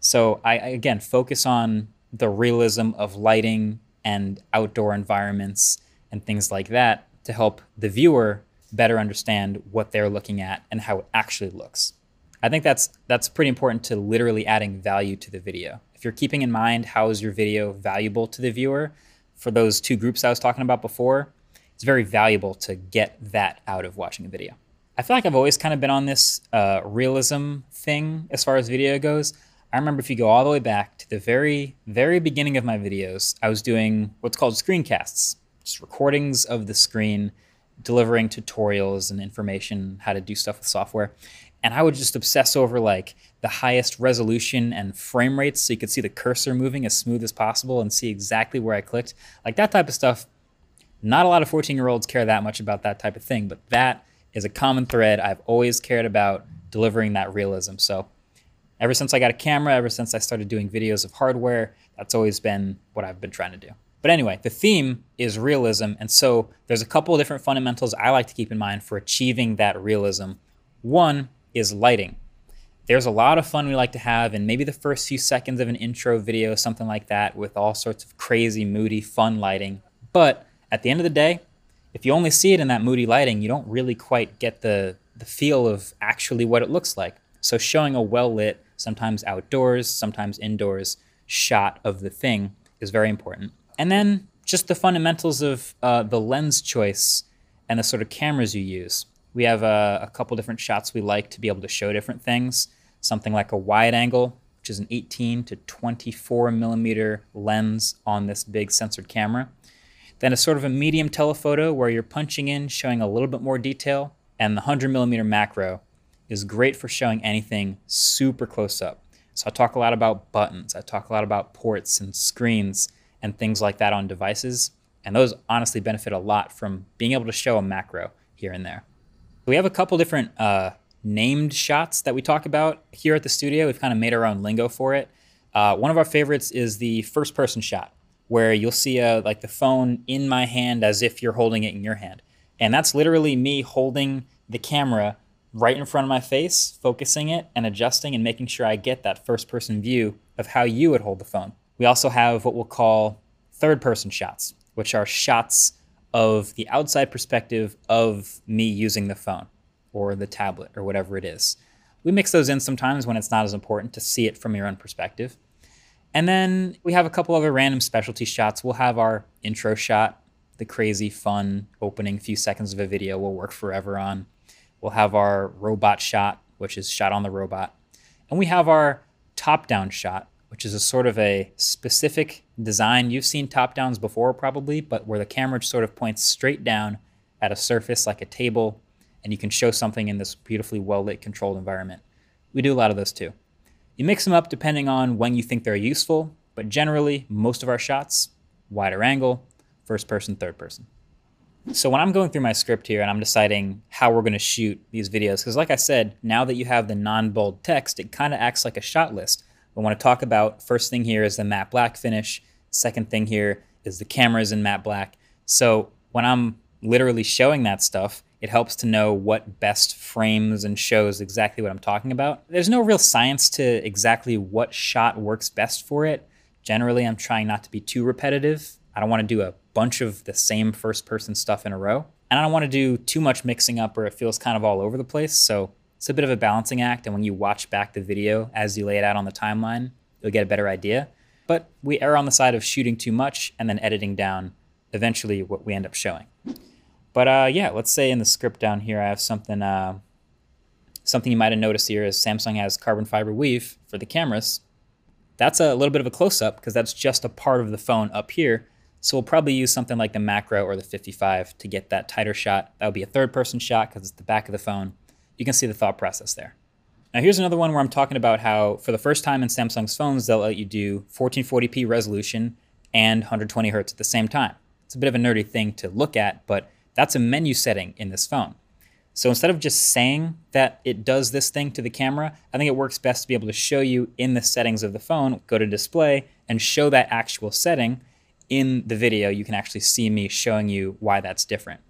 [SPEAKER 1] So I again focus on the realism of lighting and outdoor environments and things like that to help the viewer better understand what they're looking at and how it actually looks. I think that's that's pretty important to literally adding value to the video. If you're keeping in mind how is your video valuable to the viewer, for those two groups I was talking about before, it's very valuable to get that out of watching a video. I feel like I've always kind of been on this uh, realism thing as far as video goes. I remember if you go all the way back to the very, very beginning of my videos, I was doing what's called screencasts, just recordings of the screen, delivering tutorials and information how to do stuff with software. And I would just obsess over like the highest resolution and frame rates so you could see the cursor moving as smooth as possible and see exactly where I clicked. Like that type of stuff. Not a lot of 14 year olds care that much about that type of thing, but that is a common thread. I've always cared about delivering that realism. So ever since I got a camera, ever since I started doing videos of hardware, that's always been what I've been trying to do. But anyway, the theme is realism. And so there's a couple of different fundamentals I like to keep in mind for achieving that realism. One is lighting. There's a lot of fun we like to have in maybe the first few seconds of an intro video, something like that, with all sorts of crazy, moody, fun lighting. But at the end of the day, if you only see it in that moody lighting, you don't really quite get the, the feel of actually what it looks like. So showing a well lit, sometimes outdoors, sometimes indoors shot of the thing is very important. And then just the fundamentals of uh, the lens choice and the sort of cameras you use. We have a, a couple different shots we like to be able to show different things. Something like a wide angle, which is an 18 to 24 millimeter lens on this big sensored camera. Then a sort of a medium telephoto where you're punching in, showing a little bit more detail. And the 100 millimeter macro is great for showing anything super close up. So I talk a lot about buttons. I talk a lot about ports and screens and things like that on devices. And those honestly benefit a lot from being able to show a macro here and there. We have a couple different uh, named shots that we talk about here at the studio. We've kind of made our own lingo for it. Uh, one of our favorites is the first person shot where you'll see a, like the phone in my hand as if you're holding it in your hand. And that's literally me holding the camera right in front of my face, focusing it and adjusting and making sure I get that first person view of how you would hold the phone. We also have what we'll call third person shots, which are shots of the outside perspective of me using the phone or the tablet or whatever it is. We mix those in sometimes when it's not as important to see it from your own perspective. And then we have a couple other random specialty shots. We'll have our intro shot, the crazy, fun opening few seconds of a video we'll work forever on. We'll have our robot shot, which is shot on the robot. And we have our top down shot, which is a sort of a specific design. You've seen top downs before, probably, but where the camera sort of points straight down at a surface like a table, and you can show something in this beautifully well lit, controlled environment. We do a lot of those too. You mix them up depending on when you think they're useful, but generally, most of our shots, wider angle, first person, third person. So when I'm going through my script here and I'm deciding how we're going to shoot these videos, because like I said, now that you have the non-bold text, it kind of acts like a shot list. I want to talk about first thing here is the matte black finish. Second thing here is the cameras in matte black. So when I'm literally showing that stuff, it helps to know what best frames and shows exactly what I'm talking about. There's no real science to exactly what shot works best for it. Generally, I'm trying not to be too repetitive. I don't want to do a bunch of the same first person stuff in a row. And I don't want to do too much mixing up where it feels kind of all over the place. So it's a bit of a balancing act. And when you watch back the video as you lay it out on the timeline, you'll get a better idea. But we err on the side of shooting too much and then editing down eventually what we end up showing. But uh, yeah, let's say in the script down here, I have something. Uh, something you might have noticed here is Samsung has carbon fiber weave for the cameras. That's a little bit of a close up because that's just a part of the phone up here. So we'll probably use something like the macro or the 55 to get that tighter shot. That would be a third person shot because it's the back of the phone. You can see the thought process there. Now here's another one where I'm talking about how for the first time in Samsung's phones, they'll let you do 1440p resolution and 120 hertz at the same time. It's a bit of a nerdy thing to look at, but that's a menu setting in this phone. So instead of just saying that it does this thing to the camera, I think it works best to be able to show you in the settings of the phone, go to display, and show that actual setting in the video. You can actually see me showing you why that's different.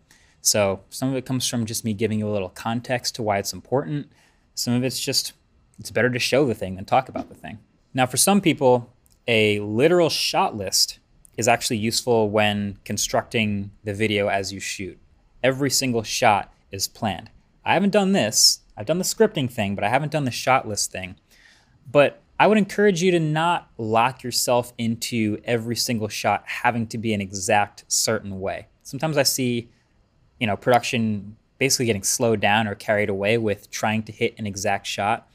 [SPEAKER 1] So some of it comes from just me giving you a little context to why it's important. Some of it's just, it's better to show the thing than talk about the thing. Now, for some people, a literal shot list is actually useful when constructing the video as you shoot. Every single shot is planned. I haven't done this. I've done the scripting thing, but I haven't done the shot list thing. But I would encourage you to not lock yourself into every single shot having to be an exact certain way. Sometimes I see, you know, production basically getting slowed down or carried away with trying to hit an exact shot,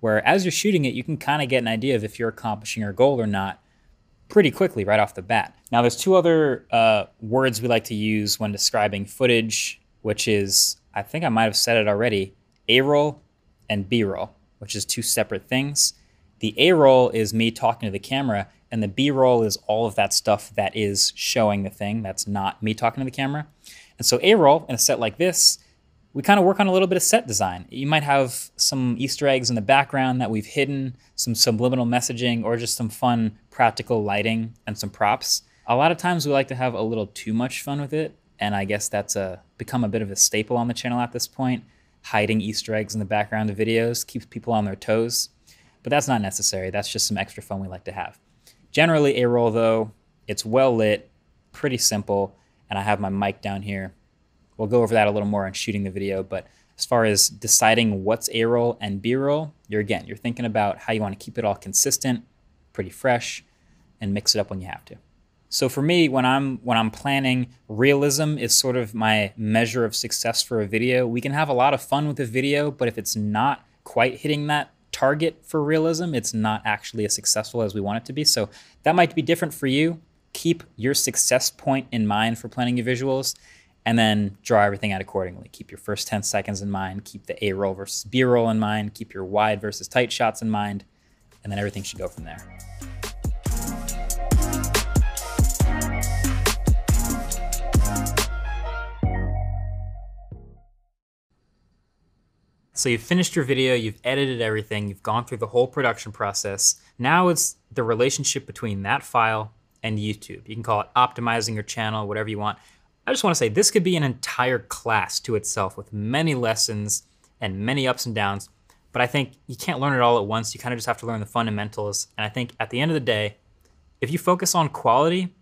[SPEAKER 1] where as you're shooting it, you can kind of get an idea of if you're accomplishing your goal or not pretty quickly right off the bat. Now, there's two other uh, words we like to use when describing footage, which is, I think I might have said it already, A-roll and B-roll, which is two separate things. The A roll is me talking to the camera, and the B roll is all of that stuff that is showing the thing that's not me talking to the camera. And so A roll in a set like this, we kind of work on a little bit of set design. You might have some Easter eggs in the background that we've hidden, some subliminal messaging, or just some fun practical lighting and some props. A lot of times we like to have a little too much fun with it, and I guess that's a, become a bit of a staple on the channel at this point. Hiding Easter eggs in the background of videos keeps people on their toes but that's not necessary. That's just some extra fun we like to have. Generally, A-roll though, it's well lit, pretty simple, and I have my mic down here. We'll go over that a little more in shooting the video, but as far as deciding what's A-roll and B-roll, you're again, you're thinking about how you want to keep it all consistent, pretty fresh, and mix it up when you have to. So for me, when I'm when I'm planning, realism is sort of my measure of success for a video. We can have a lot of fun with a video, but if it's not quite hitting that target for realism, it's not actually as successful as we want it to be. So that might be different for you. Keep your success point in mind for planning your visuals and then draw everything out accordingly. Keep your first 10 seconds in mind, keep the A roll versus B roll in mind, keep your wide versus tight shots in mind, and then everything should go from there. So you've finished your video, you've edited everything, you've gone through the whole production process. Now it's the relationship between that file and YouTube. You can call it optimizing your channel, whatever you want. I just want to say this could be an entire class to itself with many lessons and many ups and downs. But I think you can't learn it all at once. You kind of just have to learn the fundamentals. And I think at the end of the day, if you focus on quality,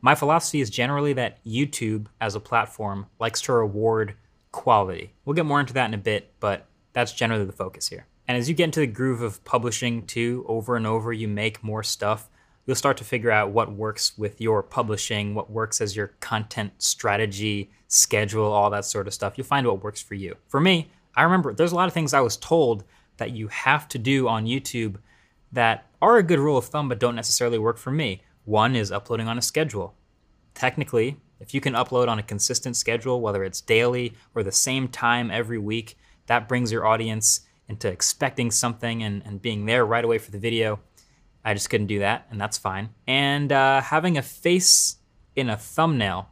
[SPEAKER 1] my philosophy is generally that YouTube as a platform likes to reward quality. We'll get more into that in a bit, but that's generally the focus here. And as you get into the groove of publishing too, over and over, you make more stuff, you'll start to figure out what works with your publishing, what works as your content strategy, schedule, all that sort of stuff. You'll find what works for you. For me, I remember there's a lot of things I was told that you have to do on YouTube that are a good rule of thumb but don't necessarily work for me. One is uploading on a schedule. Technically, if you can upload on a consistent schedule, whether it's daily or the same time every week, that brings your audience into expecting something and, and being there right away for the video. I just couldn't do that, and that's fine. And uh, having a face in a thumbnail,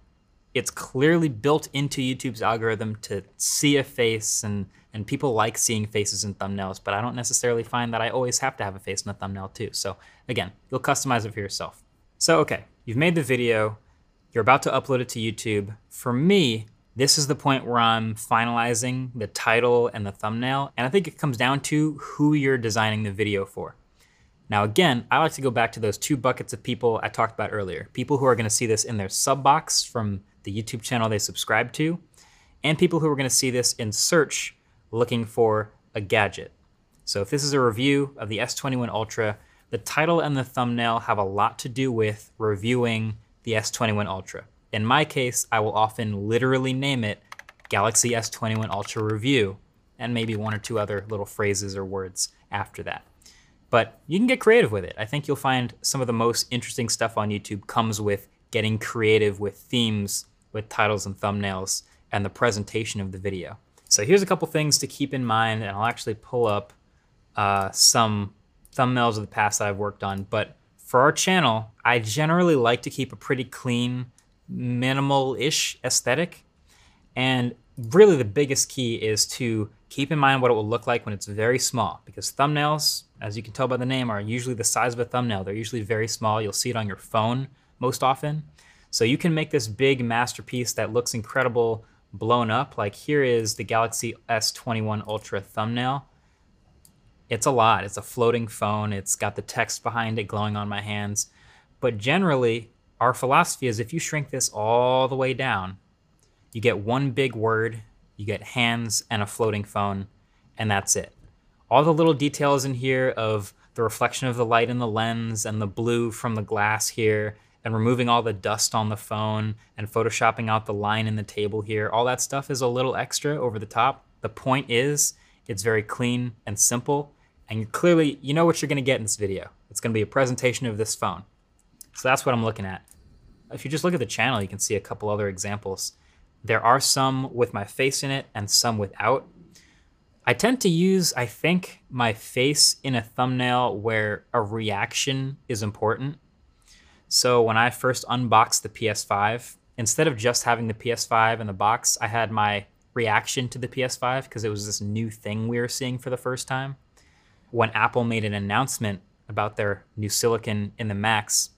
[SPEAKER 1] it's clearly built into YouTube's algorithm to see a face, and, and people like seeing faces in thumbnails, but I don't necessarily find that I always have to have a face in a thumbnail too. So again, you'll customize it for yourself. So okay, you've made the video, you're about to upload it to YouTube. For me, this is the point where I'm finalizing the title and the thumbnail, and I think it comes down to who you're designing the video for. Now again, I like to go back to those two buckets of people I talked about earlier. People who are gonna see this in their sub box from the YouTube channel they subscribe to, and people who are gonna see this in search looking for a gadget. So if this is a review of the S21 Ultra, the title and the thumbnail have a lot to do with reviewing the S21 Ultra. In my case, I will often literally name it Galaxy S21 Ultra Review, and maybe one or two other little phrases or words after that. But you can get creative with it. I think you'll find some of the most interesting stuff on YouTube comes with getting creative with themes, with titles and thumbnails, and the presentation of the video. So here's a couple things to keep in mind, and I'll actually pull up uh, some thumbnails of the past that I've worked on. But for our channel, I generally like to keep a pretty clean minimal-ish aesthetic. And really the biggest key is to keep in mind what it will look like when it's very small because thumbnails, as you can tell by the name, are usually the size of a thumbnail. They're usually very small. You'll see it on your phone most often. So you can make this big masterpiece that looks incredible blown up. Like here is the Galaxy S21 Ultra thumbnail. It's a lot. It's a floating phone. It's got the text behind it glowing on my hands. But generally, our philosophy is if you shrink this all the way down, you get one big word, you get hands and a floating phone, and that's it. All the little details in here of the reflection of the light in the lens and the blue from the glass here and removing all the dust on the phone and photoshopping out the line in the table here. All that stuff is a little extra over the top. The point is it's very clean and simple and clearly you know what you're going to get in this video. It's going to be a presentation of this phone. So that's what I'm looking at. If you just look at the channel, you can see a couple other examples. There are some with my face in it and some without. I tend to use, I think, my face in a thumbnail where a reaction is important. So when I first unboxed the PS5, instead of just having the PS5 in the box, I had my reaction to the PS5 because it was this new thing we were seeing for the first time. When Apple made an announcement about their new silicon in the Macs,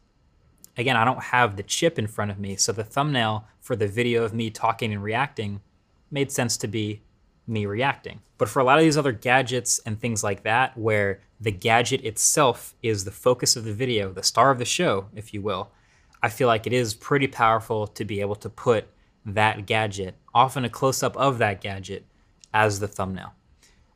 [SPEAKER 1] again, I don't have the chip in front of me, so the thumbnail for the video of me talking and reacting made sense to be me reacting. But for a lot of these other gadgets and things like that, where the gadget itself is the focus of the video, the star of the show, if you will, I feel like it is pretty powerful to be able to put that gadget, often a close up of that gadget, as the thumbnail.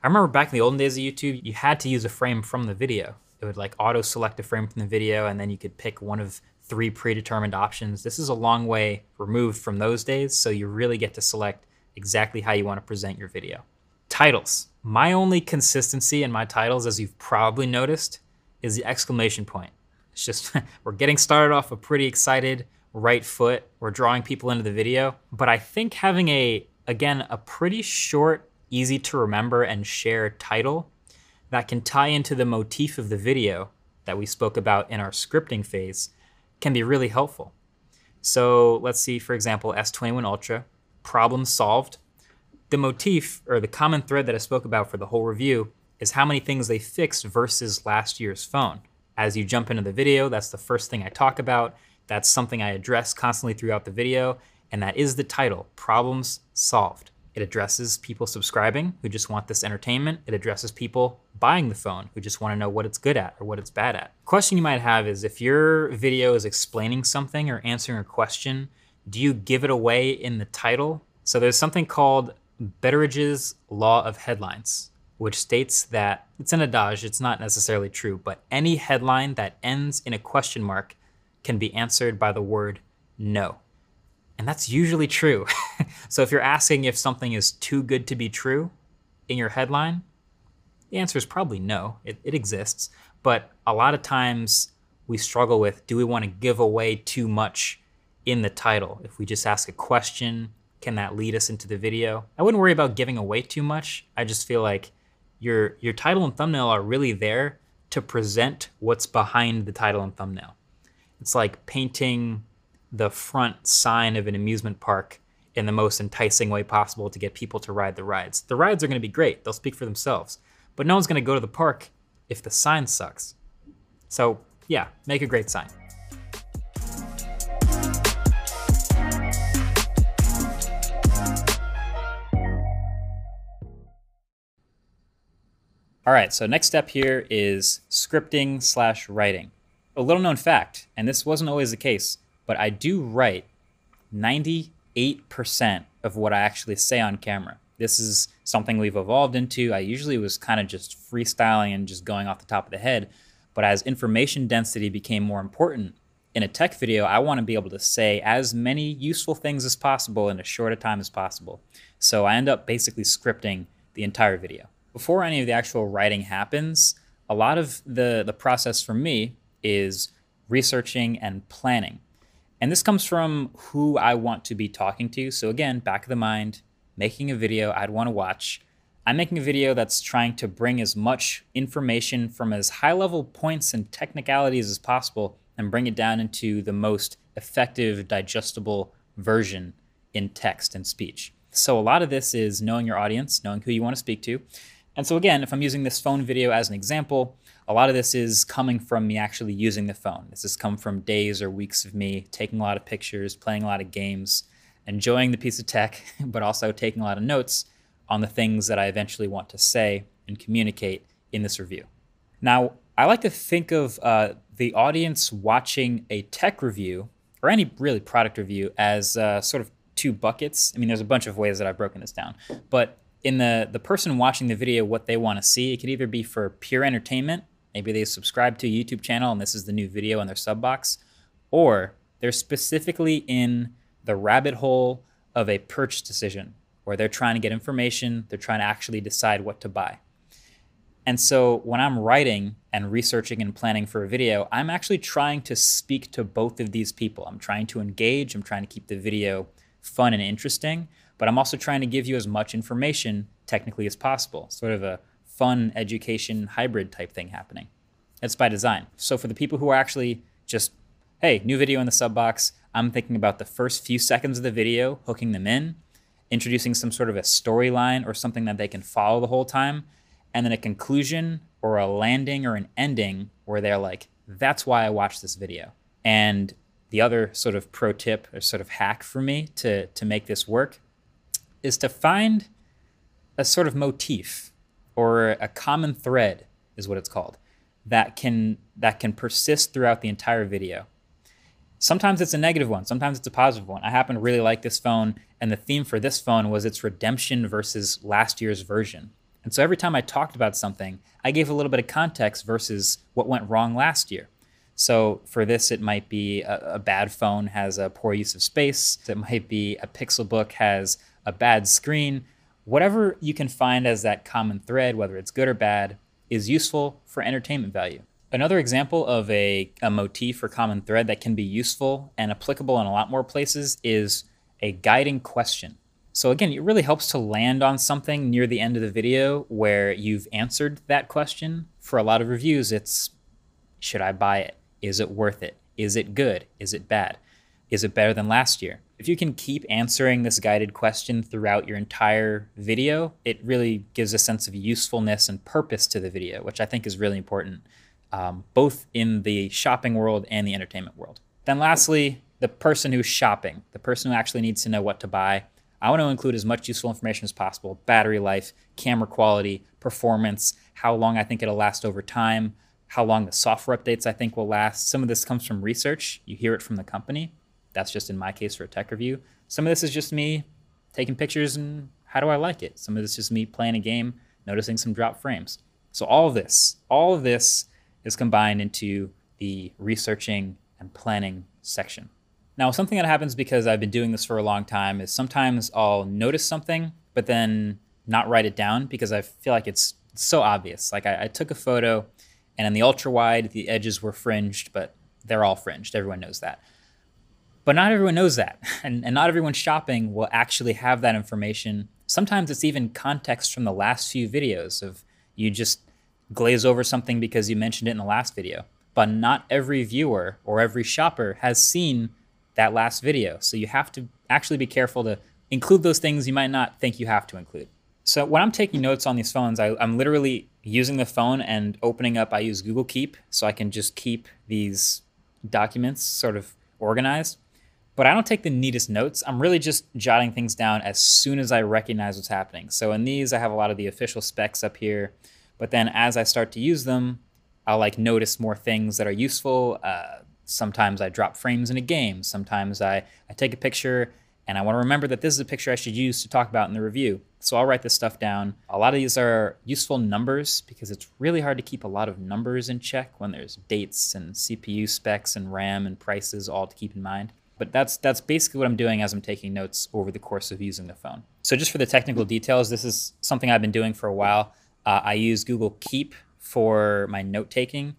[SPEAKER 1] I remember back in the olden days of YouTube, you had to use a frame from the video. It would like auto select a frame from the video, and then you could pick one of three predetermined options. This is a long way removed from those days, so you really get to select exactly how you want to present your video. Titles. My only consistency in my titles, as you've probably noticed, is the exclamation point. It's just, we're getting started off a pretty excited right foot. We're drawing people into the video. But I think having a, again, a pretty short, easy to remember and share title that can tie into the motif of the video that we spoke about in our scripting phase can be really helpful. So let's see, for example, S21 Ultra problem solved. The motif or the common thread that I spoke about for the whole review is how many things they fixed versus last year's phone. As you jump into the video, that's the first thing I talk about. That's something I address constantly throughout the video, and that is the title Problems Solved. It addresses people subscribing who just want this entertainment. It addresses people buying the phone who just want to know what it's good at or what it's bad at. Question you might have is if your video is explaining something or answering a question do you give it away in the title? So there's something called Betteridge's Law of Headlines, which states that it's an adage, it's not necessarily true, but any headline that ends in a question mark can be answered by the word no. And that's usually true. so if you're asking if something is too good to be true in your headline, the answer is probably no. It, it exists. But a lot of times we struggle with do we want to give away too much in the title. If we just ask a question, can that lead us into the video? I wouldn't worry about giving away too much. I just feel like your your title and thumbnail are really there to present what's behind the title and thumbnail. It's like painting the front sign of an amusement park in the most enticing way possible to get people to ride the rides. The rides are going to be great. They'll speak for themselves. But no one's going to go to the park if the sign sucks. So, yeah, make a great sign. All right, so next step here is scripting slash writing. A little known fact, and this wasn't always the case, but I do write 98% of what I actually say on camera. This is something we've evolved into. I usually was kind of just freestyling and just going off the top of the head. But as information density became more important, in a tech video, I want to be able to say as many useful things as possible in as short a time as possible. So I end up basically scripting the entire video before any of the actual writing happens, a lot of the, the process for me is researching and planning. And this comes from who I want to be talking to. So, again, back of the mind, making a video I'd want to watch. I'm making a video that's trying to bring as much information from as high level points and technicalities as possible and bring it down into the most effective, digestible version in text and speech. So, a lot of this is knowing your audience, knowing who you want to speak to, and so again, if I'm using this phone video as an example, a lot of this is coming from me actually using the phone. This has come from days or weeks of me taking a lot of pictures, playing a lot of games, enjoying the piece of tech, but also taking a lot of notes on the things that I eventually want to say and communicate in this review. Now, I like to think of uh, the audience watching a tech review or any really product review as uh, sort of two buckets. I mean, there's a bunch of ways that I've broken this down, but in the the person watching the video what they want to see. It could either be for pure entertainment, maybe they subscribe to a YouTube channel and this is the new video in their sub box, or they're specifically in the rabbit hole of a purchase decision where they're trying to get information, they're trying to actually decide what to buy. And so when I'm writing and researching and planning for a video, I'm actually trying to speak to both of these people. I'm trying to engage, I'm trying to keep the video fun and interesting, but I'm also trying to give you as much information technically as possible, sort of a fun education hybrid type thing happening. It's by design. So for the people who are actually just, hey, new video in the sub box, I'm thinking about the first few seconds of the video, hooking them in, introducing some sort of a storyline or something that they can follow the whole time, and then a conclusion or a landing or an ending where they're like, that's why I watched this video. And the other sort of pro tip or sort of hack for me to, to make this work is to find a sort of motif or a common thread is what it's called that can that can persist throughout the entire video. Sometimes it's a negative one, sometimes it's a positive one. I happen to really like this phone and the theme for this phone was its redemption versus last year's version. And so every time I talked about something, I gave a little bit of context versus what went wrong last year. So for this, it might be a, a, bad phone has a poor use of space. It might be a Pixel Book has a bad screen. Whatever you can find as that common thread, whether it's good or bad, is useful for entertainment value. Another example of a, a motif or common thread that can be useful and applicable in a lot more places is a guiding question. So again, it really helps to land on something near the end of the video where you've answered that question. For a lot of reviews, it's should I buy it? Is it worth it? Is it good? Is it bad? Is it better than last year? If you can keep answering this guided question throughout your entire video, it really gives a sense of usefulness and purpose to the video, which I think is really important, um, both in the shopping world and the entertainment world. Then lastly, the person who's shopping, the person who actually needs to know what to buy. I want to include as much useful information as possible battery life, camera quality, performance, how long I think it'll last over time, how long the software updates I think will last. Some of this comes from research, you hear it from the company. That's just in my case for a tech review. Some of this is just me taking pictures and how do I like it? Some of this is just me playing a game, noticing some drop frames. So all of this, all of this is combined into the researching and planning section. Now, something that happens because I've been doing this for a long time is sometimes I'll notice something, but then not write it down because I feel like it's so obvious. Like I, I took a photo and in the ultra wide, the edges were fringed, but they're all fringed. Everyone knows that. But not everyone knows that. And, and not everyone shopping will actually have that information. Sometimes it's even context from the last few videos of you just glaze over something because you mentioned it in the last video. But not every viewer or every shopper has seen that last video. So you have to actually be careful to include those things you might not think you have to include. So when I'm taking notes on these phones, I, am literally using the phone and opening up. I use Google Keep so I can just keep these documents sort of organized. But I don't take the neatest notes. I'm really just jotting things down as soon as I recognize what's happening. So in these, I have a lot of the official specs up here. But then as I start to use them, I'll like notice more things that are useful. Uh, sometimes I drop frames in a game. Sometimes I, I take a picture and I want to remember that this is a picture I should use to talk about in the review. So I'll write this stuff down. A lot of these are useful numbers because it's really hard to keep a lot of numbers in check when there's dates and CPU specs and RAM and prices all to keep in mind. But that's that's basically what I'm doing as I'm taking notes over the course of using the phone. So just for the technical details, this is something I've been doing for a while. Uh, I use Google Keep for my note taking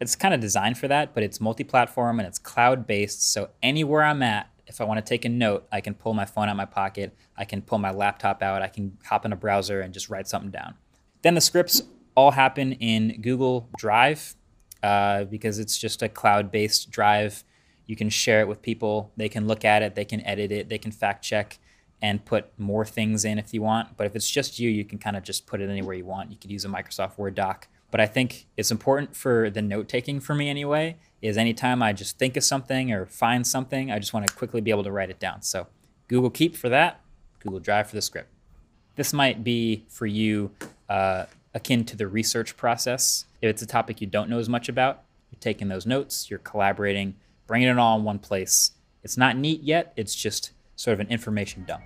[SPEAKER 1] it's kind of designed for that, but it's multi-platform and it's cloud-based. So anywhere I'm at, if I want to take a note, I can pull my phone out of my pocket. I can pull my laptop out. I can hop in a browser and just write something down. Then the scripts all happen in Google Drive uh, because it's just a cloud-based drive. You can share it with people. They can look at it. They can edit it. They can fact check and put more things in if you want. But if it's just you, you can kind of just put it anywhere you want. You could use a Microsoft Word doc but I think it's important for the note taking for me anyway, is anytime I just think of something or find something, I just want to quickly be able to write it down. So Google Keep for that, Google Drive for the script. This might be for you uh, akin to the research process. If it's a topic you don't know as much about, you're taking those notes, you're collaborating, bringing it all in one place. It's not neat yet, it's just sort of an information dump.